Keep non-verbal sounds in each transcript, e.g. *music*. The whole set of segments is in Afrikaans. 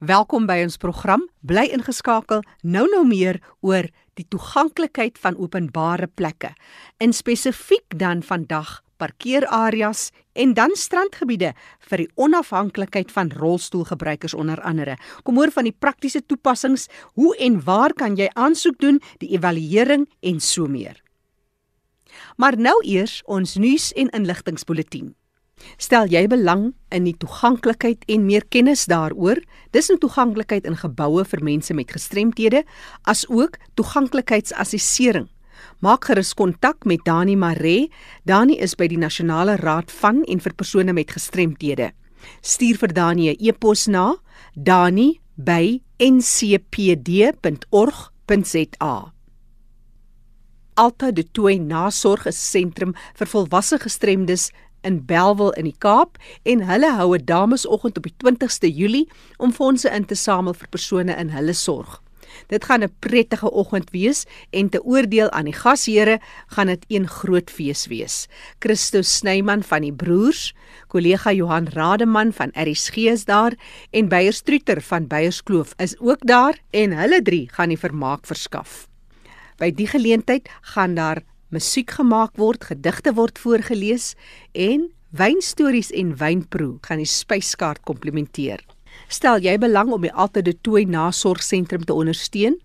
Welkom by ons program. Bly ingeskakel. Nou nou meer oor die toeganklikheid van openbare plekke. In spesifiek dan vandag parkeerareas en dan strandgebiede vir die onafhanklikheid van rolstoelgebruikers onder andere. Kom hoor van die praktiese toepassings, hoe en waar kan jy aansoek doen, die evaluering en so meer. Maar nou eers ons nuus en inligtingspulsatie. Stel jy belang in die toeganklikheid en meer kennis daaroor? Dis 'n toeganklikheid in geboue vir mense met gestremthede, asook toeganklikheidsassessering. Maak gerus kontak met Dani Maree. Dani is by die Nasionale Raad van en vir persone met gestremthede. Stuur vir Dani 'n e-pos na dani@ncpd.org.za. Alta de Tooi Nasorg is 'n sentrum vir volwasse gestremdes in Belwel in die Kaap en hulle hou 'n damesoggend op die 20ste Julie om fondse in te samel vir persone in hulle sorg. Dit gaan 'n prettige oggend wees en te oordeel aan die gasheere gaan dit een groot fees wees. Christo Snyman van die broers, kollega Johan Rademan van RSG is daar en Beyer Struter van Beyerskloof is ook daar en hulle drie gaan die vermaak verskaf. By die geleentheid gaan daar musiek gemaak word, gedigte word voorgeles en wynstories en wynproe gaan die spyskaart komplementeer. Stel jy belang om die Altade Tooi Nasorgsentrum te ondersteun,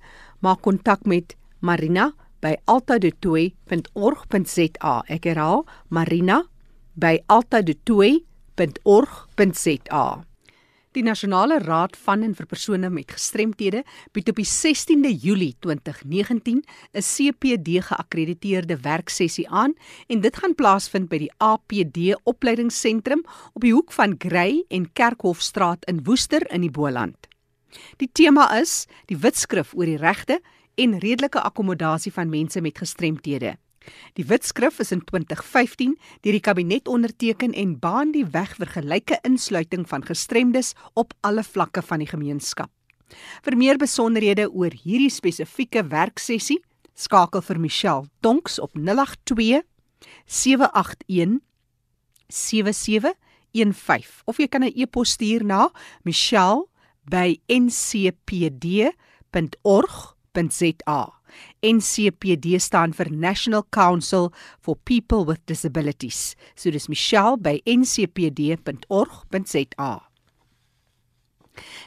maak kontak met Marina by altadetooi.org.za. Ek herhaal, Marina by altadetooi.org.za. Die Nasionale Raad van en vir persone met gestremthede bied op die 16de Julie 2019 'n CPD geakkrediteerde werksessie aan en dit gaan plaasvind by die APD Opleidingsentrum op die hoek van Grey en Kerkhofstraat in Woester in die Boland. Die tema is die wetskrif oor die regte en redelike akkommodasie van mense met gestremthede. Die wetskrif is in 2015 deur die kabinet onderteken en baan die weg vir gelyke insluiting van gestremdes op alle vlakke van die gemeenskap. Vir meer besonderhede oor hierdie spesifieke werksessie, skakel vir Michelle Tonks op 082 781 7715 of jy kan 'n e-pos stuur na michelle@ncpd.org.za. NCPD staan vir National Council for People with Disabilities. So dis Michelle by ncpd.org.za.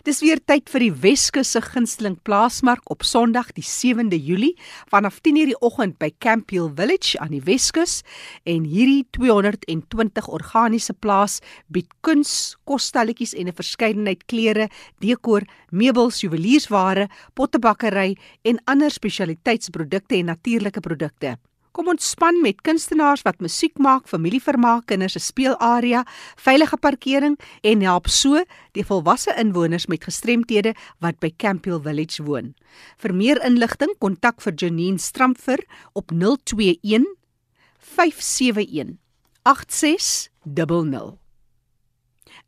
Dis weer tyd vir die Weskus se gunsteling plaasmark op Sondag die 7de Julie vanaf 10:00 die oggend by Campiel Village aan die Weskus en hierdie 220 organiese plaas bied kuns, kosstalletjies en 'n verskeidenheid klere, dekor, meubels, juweliersware, pottebakkery en ander spesialiteitsprodukte en natuurlike produkte. Kom ontspan met kunstenaars wat musiek maak, familievermaak, kinders se speelarea, veilige parkering en help so die volwasse inwoners met gestremthede wat by Campiel Village woon. Vir meer inligting kontak vir Janine Strampfer op 021 571 8600.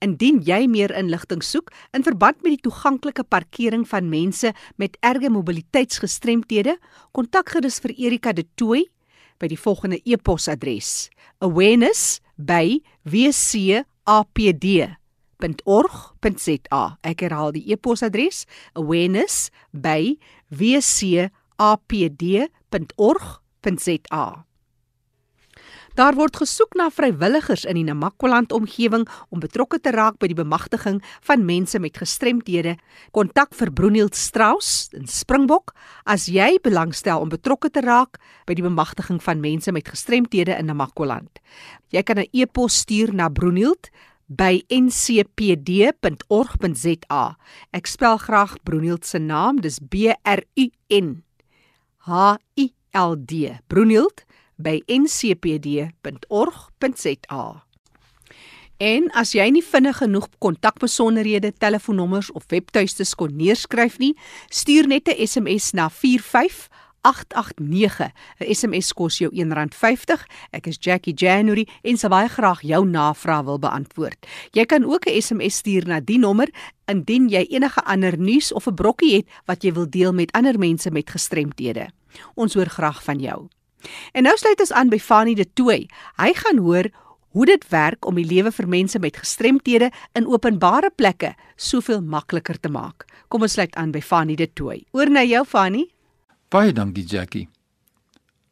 Indien jy meer inligting soek in verband met die toeganklike parkering van mense met erge mobiliteitsgestremthede, kontak gerus vir Erika De Tooy by die volgende e-posadres: awareness@wcapd.org.za. Ek herhaal die e-posadres: awareness@wcapd.org.za. Daar word gesoek na vrywilligers in die Namakwaland omgewing om betrokke te raak by die bemagtiging van mense met gestremthede. Kontak vir Broenhild Strauss in Springbok as jy belangstel om betrokke te raak by die bemagtiging van mense met gestremthede in Namakwaland. Jy kan 'n e-pos stuur na broenhild by ncpd.org.za. Ek spel graag Broenhild se naam, dis B R U N H I L D. Broenhild by ncpd.org.za. En as jy nie vinnig genoeg kontakbesonderhede, telefoonnommers of webtuistes kon neerskryf nie, stuur net 'n SMS na 45889. 'n SMS kos jou R1.50. Ek is Jackie January en sou baie graag jou navraag wil beantwoord. Jy kan ook 'n SMS stuur na die nommer indien jy enige ander nuus of 'n brokkie het wat jy wil deel met ander mense met gestremthede. Ons hoor graag van jou. En nou sluit ons aan by Fanie de Tooi. Hy gaan hoor hoe dit werk om die lewe vir mense met gestremthede in openbare plekke soveel makliker te maak. Kom ons sluit aan by Fanny de Tooy. Oor na jou Fanny. Baie dankie Jackie.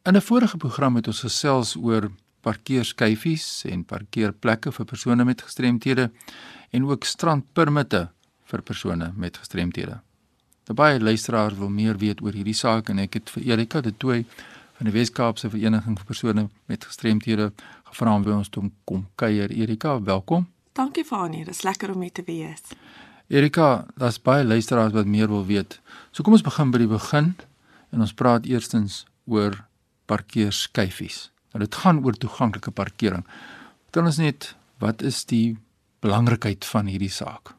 In 'n vorige program het ons gesels oor parkeerskyfies en parkeerplekke vir persone met gestremthede en ook strandpermitte vir persone met gestremthede. Baie luisteraars wil meer weet oor hierdie saak en ek het vir Erika de Tooy van die Wes-Kaapse Vereniging vir persone met gestremthede gevra om by ons te kom kuier. Erika, welkom. Dankie Fanie, dit is lekker om hier te wees. Erika, daar's baie luisteraars wat meer wil weet. So kom ons begin by die begin en ons praat eerstens oor parkeerskyfies. Nou dit gaan oor toeganklike parkering. Vertel ons net wat is die belangrikheid van hierdie saak?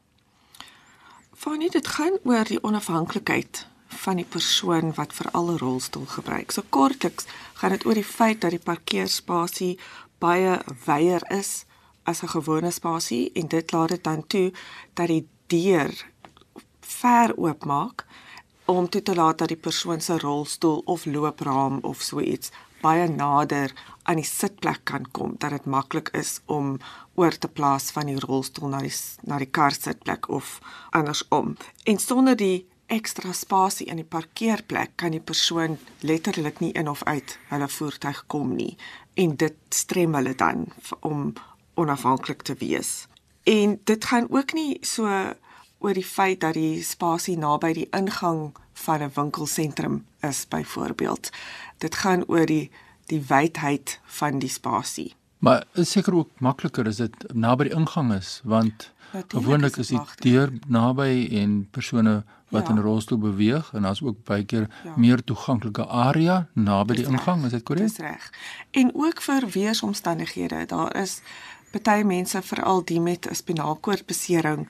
Fanie, dit gaan oor die onafhanklikheid van die persoon wat vir alle rolstoel gebruik. So kortliks gaan dit oor die feit dat die parkeerspasie baie wyer is as 'n gewone spasie en dit laat dit dan toe dat die deur ver oopmaak om toe te laat dat die persoon se rolstoel of loopraam of so iets baie nader aan die sitplek kan kom dat dit maklik is om oor te plaas van die rolstoel na die na die kar sitplek of andersom. En sonder die ekstra spasie in die parkeerplek kan die persoon letterlik nie in of uit hulle voertuig kom nie en dit strem hulle dan om onafhanklik te wees. En dit gaan ook nie so oor die feit dat die spasie naby die ingang van 'n winkelsentrum is byvoorbeeld. Dit gaan oor die die wydheid van die spasie. Maar is seker ook makliker as dit naby die ingang is want gewoonlik is die deur naby en persone wat ja. in rolstoel beweeg en daar's ook baie keer ja. meer toeganklike area naby die ingang, is dit korrek? Dis reg. En ook vir weeromstandighede, daar is baie mense veral die met 'n spinaalkoordbesering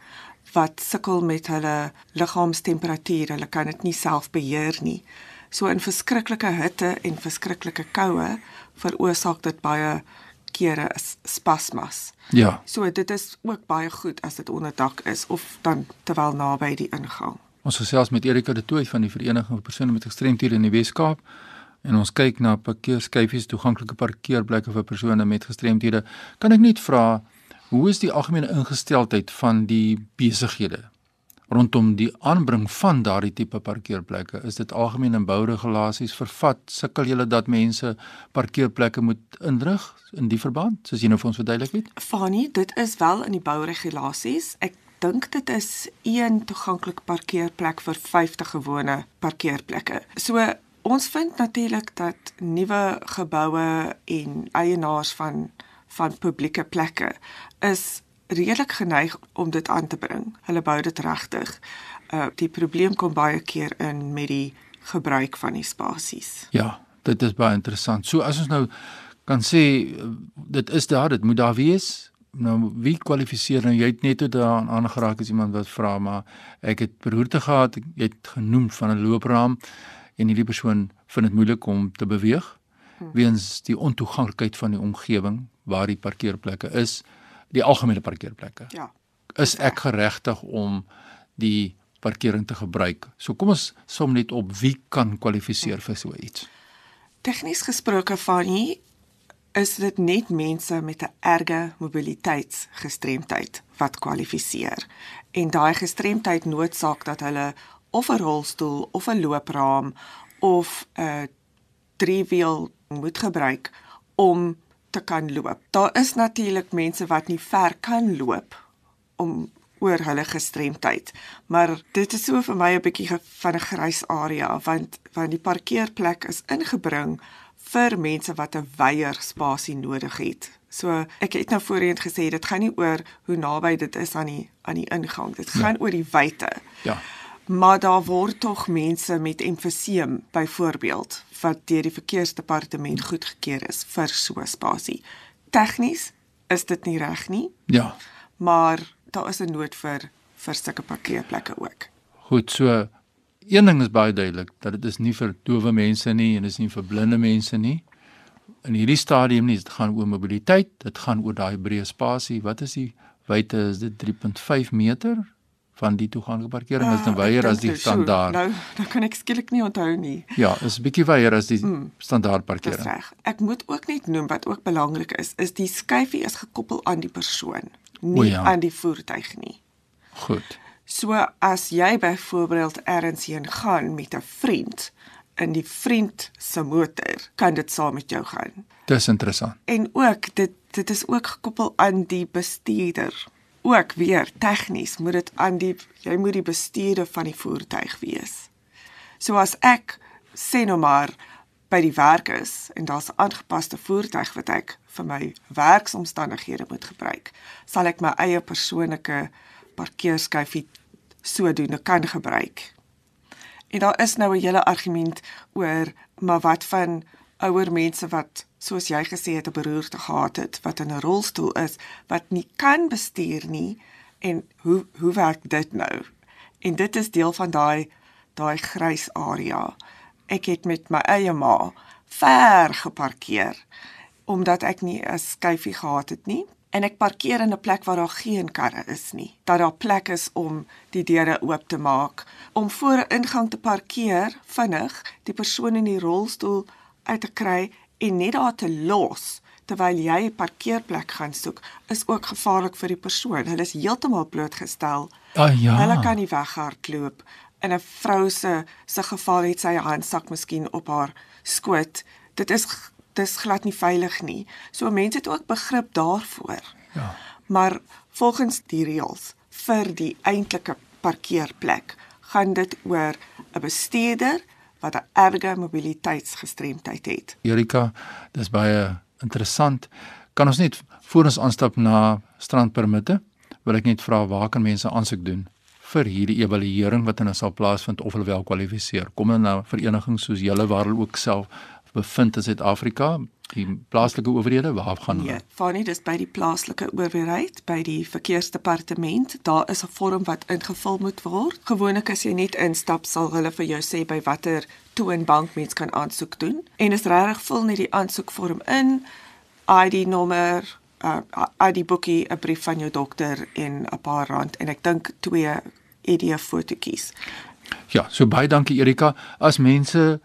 wat sukkel met hulle liggaamstemperatuur, hulle kan dit nie self beheer nie. So in verskriklike hitte en verskriklike koue veroorsaak dit baie kere spasmas. Ja. So dit is ook baie goed as dit onder dak is of dan terwyl naby die ingang. Ons gesels met Erika de Tooy van die Vereniging vir persone met gestremthede in die Wes-Kaap en ons kyk na parkeerskyfies toeganklike parkeerplekke vir persone met gestremthede. Kan ek net vra hoe is die algemene ingesteldheid van die besighede rondom die aanbring van daardie tipe parkeerplekke? Is dit algemeen in bouregulasies vervat? Sukkel julle dat mense parkeerplekke moet inrig in die verband? Soos jy nou vir ons verduidelik het? Fanie, dit is wel in die bouregulasies. Ek dink dit is een toeganklike parkeerplek vir 50 gewone parkeerplekke. So ons vind natuurlik dat nuwe geboue en eienaars van van publieke plekke is redelik geneig om dit aan te bring. Hulle bou dit regtig. Uh die probleem kom baie keer in met die gebruik van die spasies. Ja, dit is baie interessant. So as ons nou kan sê dit is daar, dit moet daar wees nou wie kwalifiseer nou jy het net toe daaraan aangeraak as iemand wat vra maar ek het beroerte gehad jy het genoem van 'n loopraam en hierdie persoon vind dit moeilik om te beweeg hm. weens die ontoeganklikheid van die omgewing waar die parkeerplekke is die algemene parkeerplekke ja is ek geregtig om die parkering te gebruik so kom ons som net op wie kan kwalifiseer hm. vir so iets tegnies gesproke van hier is dit net mense met 'n erge mobiliteitsgestremdheid wat kwalifiseer. En daai gestremdheid noodsaak dat hulle of 'n rolstoel of 'n loopraam of 'n driewiel moet gebruik om te kan loop. Daar is natuurlik mense wat nie ver kan loop om oor hulle gestremdheid. Maar dit is so vir my 'n bietjie van 'n grys area want want die parkeerplek is ingebring vir mense wat 'n weier spasie nodig het. So ek het nou voorheen gesê dit gaan nie oor hoe naby dit is aan die aan die ingang. Dit gaan ja. oor die wyte. Ja. Maar daar word tog mense met emfyseem byvoorbeeld wat deur die verkeersdepartement goedgekeur is vir so 'n spasie. Tegnies is dit nie reg nie. Ja. Maar daar is 'n nood vir vir sulke parkeerplekke ook. Goed, so een ding is baie duidelik dat dit is nie vir dowe mense nie en dit is nie vir blinde mense nie. In hierdie stadium nie, dit gaan oor mobiliteit, dit gaan oor daai breë spasie. Wat is die wyte? Is dit 3.5 meter van die toeganklike parkering is nou weier as die standaard. Nou, nou kan ek skielik nie onthou nie. Ja, is 'n bietjie weier as die mm, standaard parkering. Dis reg. Ek moet ook net noem wat ook belangrik is, is die skyfie is gekoppel aan die persoon, nie ja. aan die voertuig nie. Goed. So as jy byvoorbeeld ergens heen gaan met 'n vriend in die vriend se motor, kan dit saam met jou gaan. Dis interessant. En ook dit dit is ook gekoppel aan die bestuurder. Ook weer tegnies moet dit aan die jy moet die bestuurder van die voertuig wees. So as ek sê nou maar by die werk is en daar's 'n aangepaste voertuig wat ek vir my werksomstandighede moet gebruik, sal ek my eie persoonlike parkeerskyfie sodoende kan gebruik. En daar is nou 'n hele argument oor maar wat van ouer mense wat soos jy gesê het 'n beroerte gehad het wat in 'n rolstoel is wat nie kan bestuur nie en hoe hoe werk dit nou? En dit is deel van daai daai grys area. Ek het met my eie ma ver geparkeer omdat ek nie 'n skyfie gehad het nie en ek parkeer in 'n plek waar daar geen karre is nie. Dat daar plek is om die deure oop te maak, om voor 'n ingang te parkeer, vinnig die persoon in die rolstoel uit te kry en net daar te los terwyl jy 'n parkeerplek gaan soek, is ook gevaarlik vir die persoon. Hulle is heeltemal blootgestel. Ah ja. Hulle kan nie weghardloop. In 'n vrou se se geval het sy handsak miskien op haar skoot. Dit is dis glad nie veilig nie. So mense het ook begrip daarvoor. Ja. Maar volgens die reëls vir die eintlike parkeerplek gaan dit oor 'n bestuurder wat 'n erge mobiliteitsgestremdheid het. Erika, dis baie interessant. Kan ons net voor ons aanstap na strandpermitte, wil ek net vra waar kan mense aansoek doen vir hierdie evaluering wat nou sal plaasvind of hulle wel kwalifiseer? Kom hulle na verenigings soos julle waar hulle ook self bevind in Suid-Afrika, die plaaslike owerhede, waar gaan hulle? Nee, Fanny, dis by die plaaslike owerheid, by die verkeersdepartement. Daar is 'n vorm wat ingevul moet word. Gewoonlik as jy net instap, sal hulle vir jou sê by watter toonbank mens kan aansoek doen. En is regtig vul net die aansoekvorm in, ID nommer, uh ID boekie, 'n brief van jou dokter en 'n paar rand en ek dink twee ID fotootjies. Ja, so baie dankie Erika. As mense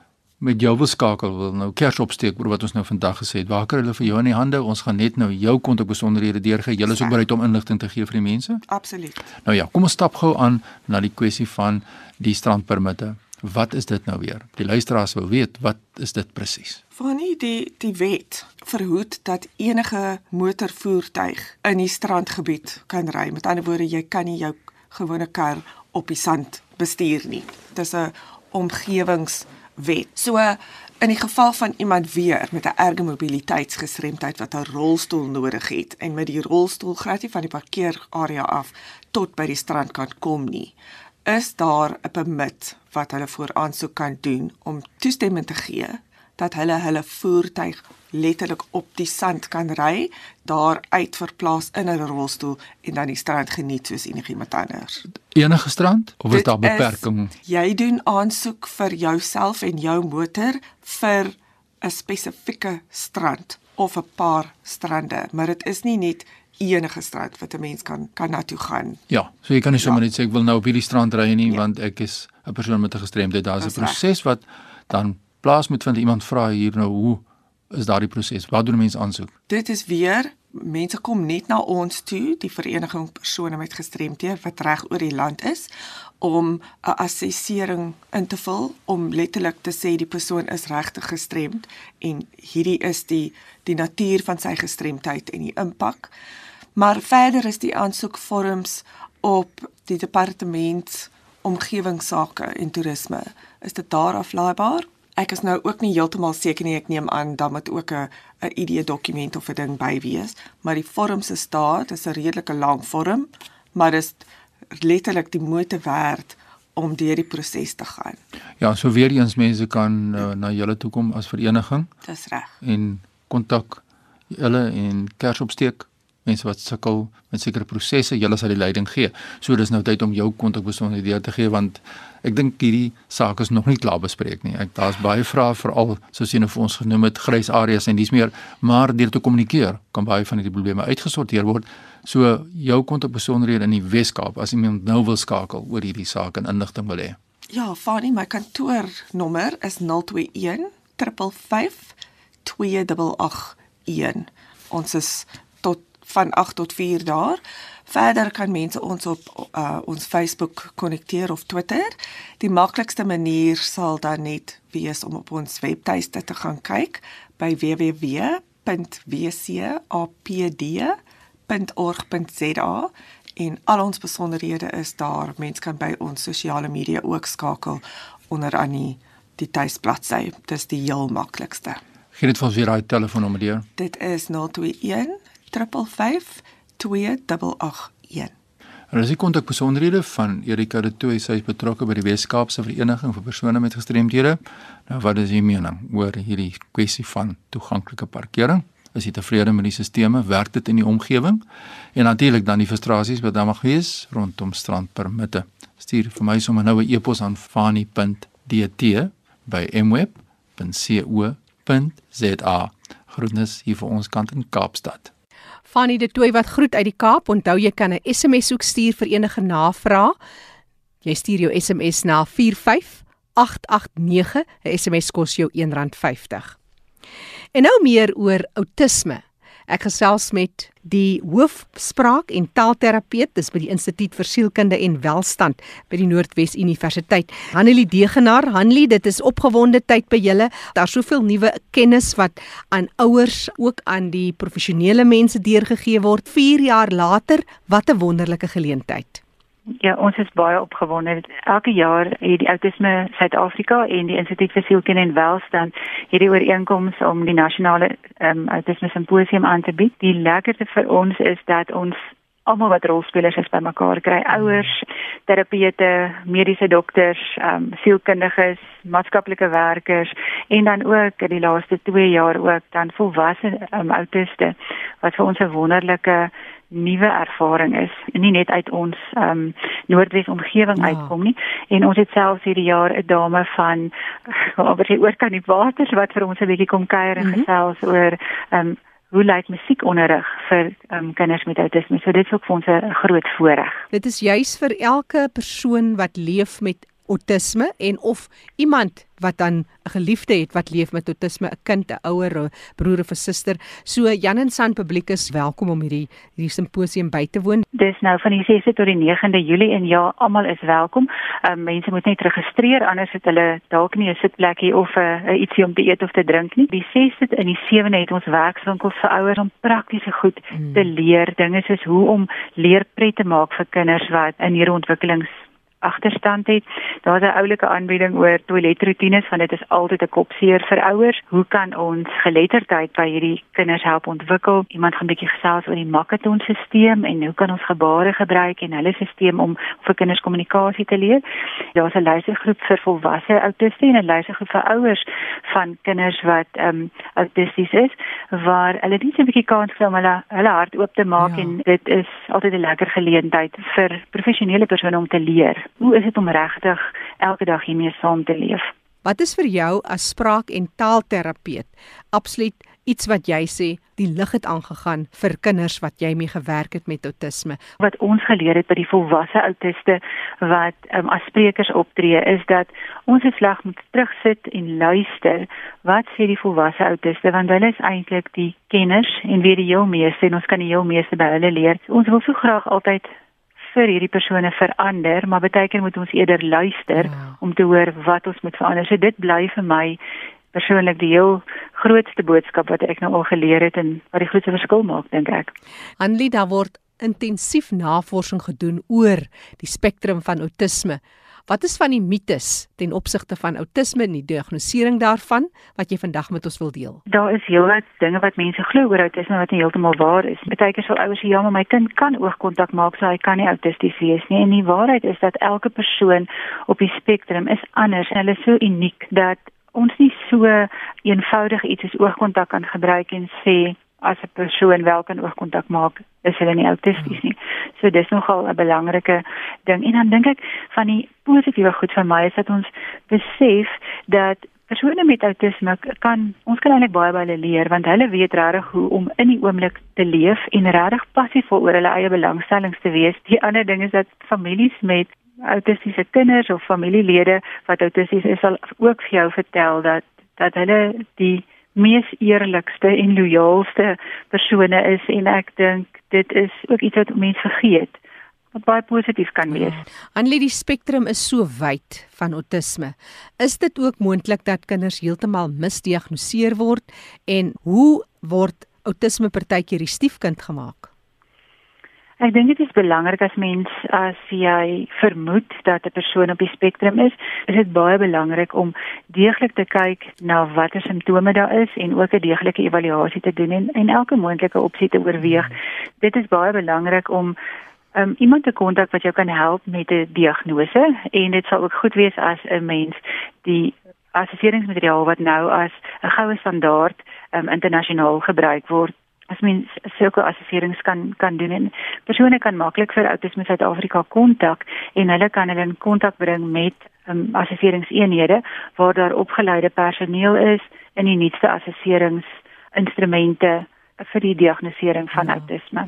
met jou wil skakel wil nou kers opsteek oor wat ons nou vandag gesê het. Waar kan hulle vir jou in die hande? Ons gaan net nou jou kontak besonderhede deurgee. Julle is ook bereid om inligting te gee vir die mense? Absoluut. Nou ja, kom ons stap gou aan na die kwessie van die strandpermitte. Wat is dit nou weer? Die luisteraars wil weet, wat is dit presies? Vanie die die wet verhoed dat enige motorvoertuig in die strandgebied kan ry. Met ander woorde, jy kan nie jou gewone kar op die sand bestuur nie. Dis 'n omgewings wet. So in die geval van iemand weer met 'n erge mobiliteitsgestremdheid wat 'n rolstoel nodig het en met die rolstoel glad nie van die parkeerarea af tot by die strand kan kom nie, is daar 'n permit wat hulle voor aansoek kan doen om toestemming te gee dat hulle hulle voertuig letterlik op die sand kan ry, daar uit verplaas in 'n rolstoel en dan die strand geniet soos enigiemand anders. Enige strand of is daar beperking? Is, jy doen aansoek vir jouself en jou motor vir 'n spesifieke strand of 'n paar strande, maar dit is nie net enige strand wat 'n mens kan kan na toe gaan. Ja, so jy kan nie sommer ja. net sê ek wil nou op hierdie strand ry nie ja. want ek is 'n persoon met 'n gestremdheid. Daar's 'n proses wat dan plaas moet vind iemand vra hier nou hoe is daardie proses? Waar doen mense aansoek? Dit is weer mense kom net na ons toe, die vereniging persone met gestremthede wat reg oor die land is om 'n assessering in te vul om letterlik te sê die persoon is regtig gestremd en hierdie is die die natuur van sy gestremdheid en die impak. Maar verder is die aansoekvorms op die departement omgewingsake en toerisme. Is dit daar aflaaibaar? Ek is nou ook nie heeltemal seker nie. Ek neem aan dan moet ook 'n 'n ID dokument of 'n ding by wees, maar die vorm se staat is 'n redelike lang vorm, maar dit is letterlik die moeite werd om deur die proses te gaan. Ja, so weer eens mense kan uh, na julle toe kom as vereniging. Dis reg. En kontak julle en kers opsteek mense wat sukkel met sekere prosesse, julle sal die leiding gee. So dis nou tyd om jou kontakbesonderhede te gee want ek dink hierdie saak is nog nie klaar bespreek nie. Ek daar's baie vrae veral soos jy nou vir ons genoem het, grys areas en dis meer, maar deur te kommunikeer kan baie van hierdie probleme uitgesorteer word. So jou kontakbesonderhede in die Weskaap as iemand nou wil skakel oor hierdie saak en inligting wil hê. Ja, Fanny, my kantoornommer is 021 355 2881. Ons is tot van 8 tot 4 daar. Verder kan mense ons op uh, ons Facebook konnekteer of Twitter. Die maklikste manier sal dan net wees om op ons webtuiste te gaan kyk by www.wcapd.org.za en al ons besonderhede is daar. Mense kan by ons sosiale media ook skakel onder aan die die tuisbladsy. Dis die heel maklikste. Gee dit vir ons weer daai telefoonnommer deur. Dit is 021 355 2881. En as ek kontak besonderhede van Erika de Tooy, sy is betrokke by die Weskaapse Vereniging vir persone met gestremdhede. Nou wat is u mening oor hierdie kwessie van toeganklike parkering? Is jy tevrede met die stelsels? Werk dit in die omgewing? En natuurlik dan die frustrasies wat daar mag wees rondom strandpermitte. Stuur vir my sommer nou 'n e-pos aan fani.dt by mweb.co.za. Groetnis hier vir ons kant in Kaapstad. Fanny de Tooi wat groet uit die Kaap. Onthou jy kan 'n SMS ook stuur vir enige navrae. Jy stuur jou SMS na 45889. 'n SMS kos jou R1.50. En nou meer oor outisme. Ek gesels met die hoofspraak en taalterapeut dis by die Instituut vir Sielkunde en Welstand by die Noordwes Universiteit. Hanelie Degenaar, Hanelie, dit is opgewonde tyd by julle. Daar's soveel nuwe kennis wat aan ouers ook aan die professionele mense deurgegee word 4 jaar later. Wat 'n wonderlike geleentheid. Ja, ons is baie opgewonde. Elke jaar het die Autisme Suid-Afrika en die Instituut vir Sielkunde en Welstand hierdie ooreenkoms om die nasionale um, Autisme Simposium aan te bied. Die lekkerste vir ons is dat ons almal wat rolspelers is bymekaar kry, ouers, terapeute, mediese dokters, um, sielkundiges, maatskaplike werkers en dan ook die laaste 2 jaar ook dan volwasse um, autiste wat vir ons 'n wonderlike nuwe ervaring is en nie net uit ons ehm um, Noordwes omgewing ja. uitkom nie en ons het selfs hierdie jaar 'n dame van *laughs* oor die oor kan die waters wat vir ons 'n bietjie kom kuier en mm -hmm. gesels oor ehm um, hoe lyk musiekonderrig vir um, kinders met outisme so dit is ook vir ons 'n groot voorreg dit is juis vir elke persoon wat leef met autisme en of iemand wat dan 'n geliefde het wat leef met autisme, 'n kind, 'n ouer, 'n broer of 'n suster. So Jan en San publiek is welkom om hierdie hierdie simposium by te woon. Dis nou van die 6de tot die 9de Julie en ja, almal is welkom. Um, mense moet net registreer anders het hulle dalk nie 'n sitplekkie of 'n uh, uh, ietsie om te eet of te drink nie. Die 6de en die 7de het ons werkswinkels vir ouers om praktiese goed hmm. te leer, dinge soos hoe om leerpret te maak vir kinders wat in hierdie ontwikkelings agterstand het. Daar's 'n oulike aanbieding oor toiletroetines want dit is altyd 'n kopseer vir ouers. Hoe kan ons geletterdheid by hierdie kinders help ontwikkel? Iemand gaan 'n bietjie gesels oor die Makaton stelsel en hoe kan ons gebare gebruik en hulle stelsel om vir kinders kommunikasie te leer? Daar's 'n luistergroep vir volwasse autiste en 'n luistergroep vir ouers van kinders wat ehm um, autisties is waar hulle net 'n bietjie kans kry om hulle hulle hart oop te maak ja. en dit is altyd 'n lekker geleentheid vir professionele persone om te leer hoe is dit om regtig elke dag hiermee saam te leef? Wat is vir jou as spraak- en taalterapeut absoluut iets wat jy sê die lig het aangegaan vir kinders wat jy mee gewerk het met autisme? Wat ons geleer het by die volwasse autiste wat um, as sprekers optree is dat ons slag moet terugsit en luister wat sê die volwasse autiste want hulle is eintlik die kenners en weet die heel meeste en ons kan die heel meeste by hulle leer. Ons wil so graag altyd vir hierdie persone verander, maar baie keer moet ons eerder luister ja. om te hoor wat ons moet verander. So dit bly vir my persoonlik die heel grootste boodskap wat ek nou al geleer het en wat die grootste verskil maak, dink ek. Anlie, daar word intensief navorsing gedoen oor die spektrum van autisme. Wat is van die mites ten opsigte van outisme en die diagnostisering daarvan wat jy vandag met ons wil deel? Daar is heelwat dinge wat mense glo oor outisme wat nie heeltemal waar is. Partykeer sal ouers sê ja, maar my kind kan oogkontak maak, so hy kan nie autisties wees nie. En die waarheid is dat elke persoon op die spektrum is anders en hulle is so uniek dat ons nie so eenvoudig iets as oogkontak kan gebruik en sê as 'n persoon wel kan oogkontak maak is hulle nie autisties nie. So dis nogal 'n belangrike ding. En dan dink ek van die positiewe goed vir my is dat ons besef dat persone met autisme kan ons kan eintlik baie baie leer want hulle weet regtig hoe om in die oomblik te leef en regtig passief oor hulle eie belangstellings te wees. Die ander ding is dat families met autistiese kinders of familielede wat autisties is sal ook vir jou vertel dat dat hulle die mees eerlikste en loyaalste persone is en ek dink dit is ook iets wat mense vergeet wat baie positief kan wees. Annelie, die spektrum is so wyd van autisme. Is dit ook moontlik dat kinders heeltemal misdiagnoseer word en hoe word autisme partykeer die stiefkind gemaak? Ek dink dit is belangrik as mens as jy vermoed dat 'n persoon op die spektrum is, is dit baie belangrik om deeglik te kyk na watter simptome daar is en ook 'n deeglike evaluasie te doen en, en elke moontlike opsie te oorweeg. Dit is baie belangrik om um, iemand te kontak wat jou kan help met 'n diagnose en dit sal ook goed wees as 'n mens die assesseringsmateriaal wat nou as 'n goue standaard um, internasionaal gebruik word as mens sulke assesserings kan kan doen en persone kan maklik vir Autisme Suid-Afrika kontak en hulle kan hulle in kontak bring met um, assesseringseenhede waar daar opgeleide personeel is in die nuutste assesserings instrumente vir die diagnostisering van ja. autisme.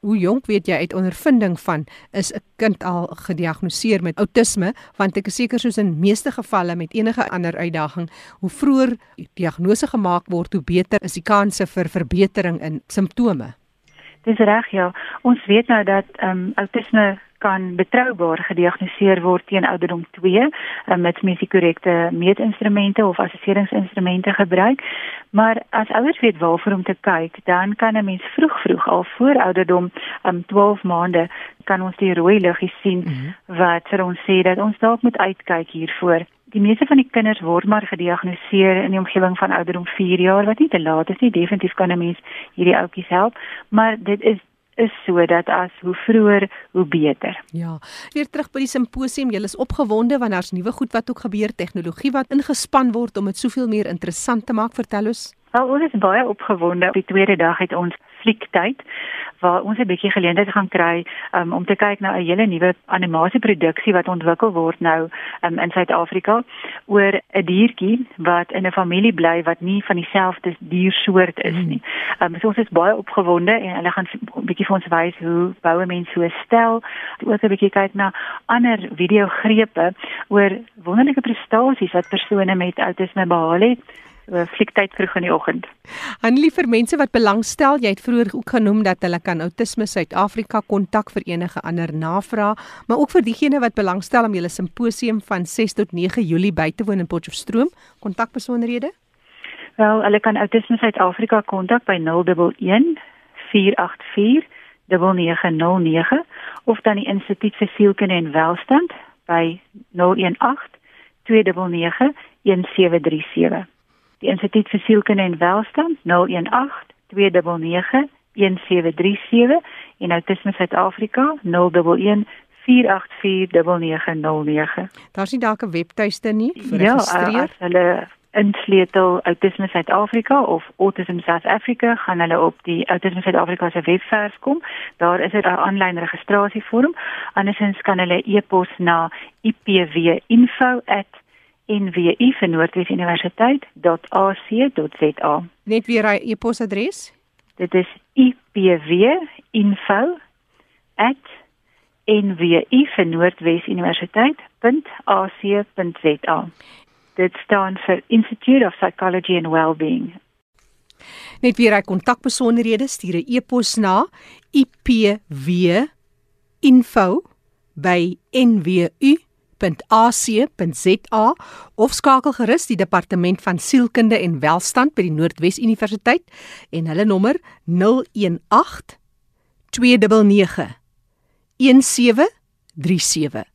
Hoe jonk weet jy uit ondervinding van is 'n kind al gediagnoseer met autisme want ek is seker soos in meeste gevalle met enige ander uitdaging hoe vroeër diagnose gemaak word hoe beter is die kanse vir verbetering in simptome. Dis reg ja. Ons weet nou dat ehm um, autisme kan betroubaar gediagnoseer word teen ouderdom 2 um, met mens die korrekte meetinstrumente of assesseringsinstrumente gebruik. Maar as ouers weet waarvoor om te kyk, dan kan 'n mens vroeg vroeg al voor ouderdom um, 12 maande kan ons die rooi liggies sien mm -hmm. wat vir ons sê dat ons dalk moet uitkyk hiervoor. Die meeste van die kinders word maar gediagnoseer in die omgewing van ouderdom 4 jaar wat nie te laat is nie. Definitief kan 'n mens hierdie ouetjies help, maar dit is is sodat as hoe vroeër hoe beter. Ja. Weer terug by die simposium, jy is opgewonde want daar's nuwe goed wat ook gebeur, tegnologie wat ingespan word om dit soveel meer interessant te maak. Vertel ons. Wel, ons is baie opgewonde. Op die tweede dag het ons fliektyd waar ons 'n bietjie geleentheid gaan kry um, om te kyk na 'n hele nuwe animasieproduksie wat ontwikkel word nou um, in Suid-Afrika oor 'n diertjie wat in 'n familie bly wat nie van dieselfde diersoort is nie. Um, so ons is baie opgewonde en hulle gaan 'n bietjie vir ons wys hoe boue mense so stel. Ook 'n bietjie kyk na ander videogrepe oor wonderlike prestasies wat persone met outisme behaal het fliektyd vroeg in die oggend. Annelie vir mense wat belangstel, jy het vroeër ook genoem dat hulle kan Autisme Suid-Afrika kontak vir enige ander navrae, maar ook vir diegene wat belangstel om julle simposium van 6 tot 9 Julie by te woon in Potchefstroom, kontakbesonderhede? Wel, hulle kan Autisme Suid-Afrika kontak by 011 484 9909 of dan die Instituut vir Sielkunde en Welstand by 018 299 1737 die Instituut vir Sielkunde en Welstand 018 299 1737 in Autisme Suid-Afrika 011 4849909. Daar's nie dalk 'n webtuiste nie vir ja, registreer? Ja, as hulle insleutel Autisme Suid-Afrika of Autism South Africa, gaan hulle op die Autisme Suid-Afrika se webwerf kom. Daar is 'n aanlyn registrasievorm. Andersins kan hulle e-pos na ipwinfo@ NWU vir Noordwes Universiteit.ac.za. Net weer hy e-posadres. Dit is ipwinfo@nwu vir Noordwes Universiteit.ac.za. Dit staan vir Institute of Psychology and Wellbeing. Net weer hy kontakbesonderhede stuur 'n e-pos na ipwinfo@nwu www.ac.za of skakel gerus die departement van sielkunde en welstand by die Noordwes Universiteit en hulle nommer 018 299 1737.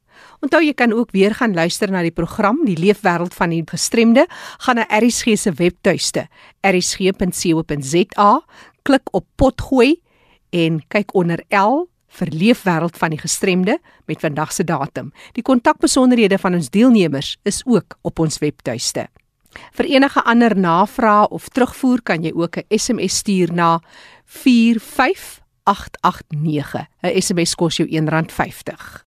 Onthou jy kan ook weer gaan luister na die program Die Leefwêreld van die Gestremde, gaan na ERSG se webtuiste, ersg.co.za, klik op potgooi en kyk onder L vir leefwêreld van die gestremde met vandag se datum. Die kontakbesonderhede van ons deelnemers is ook op ons webtuiste. Vir enige ander navrae of terugvoer kan jy ook 'n SMS stuur na 889. 'n SMS kos jou R1.50.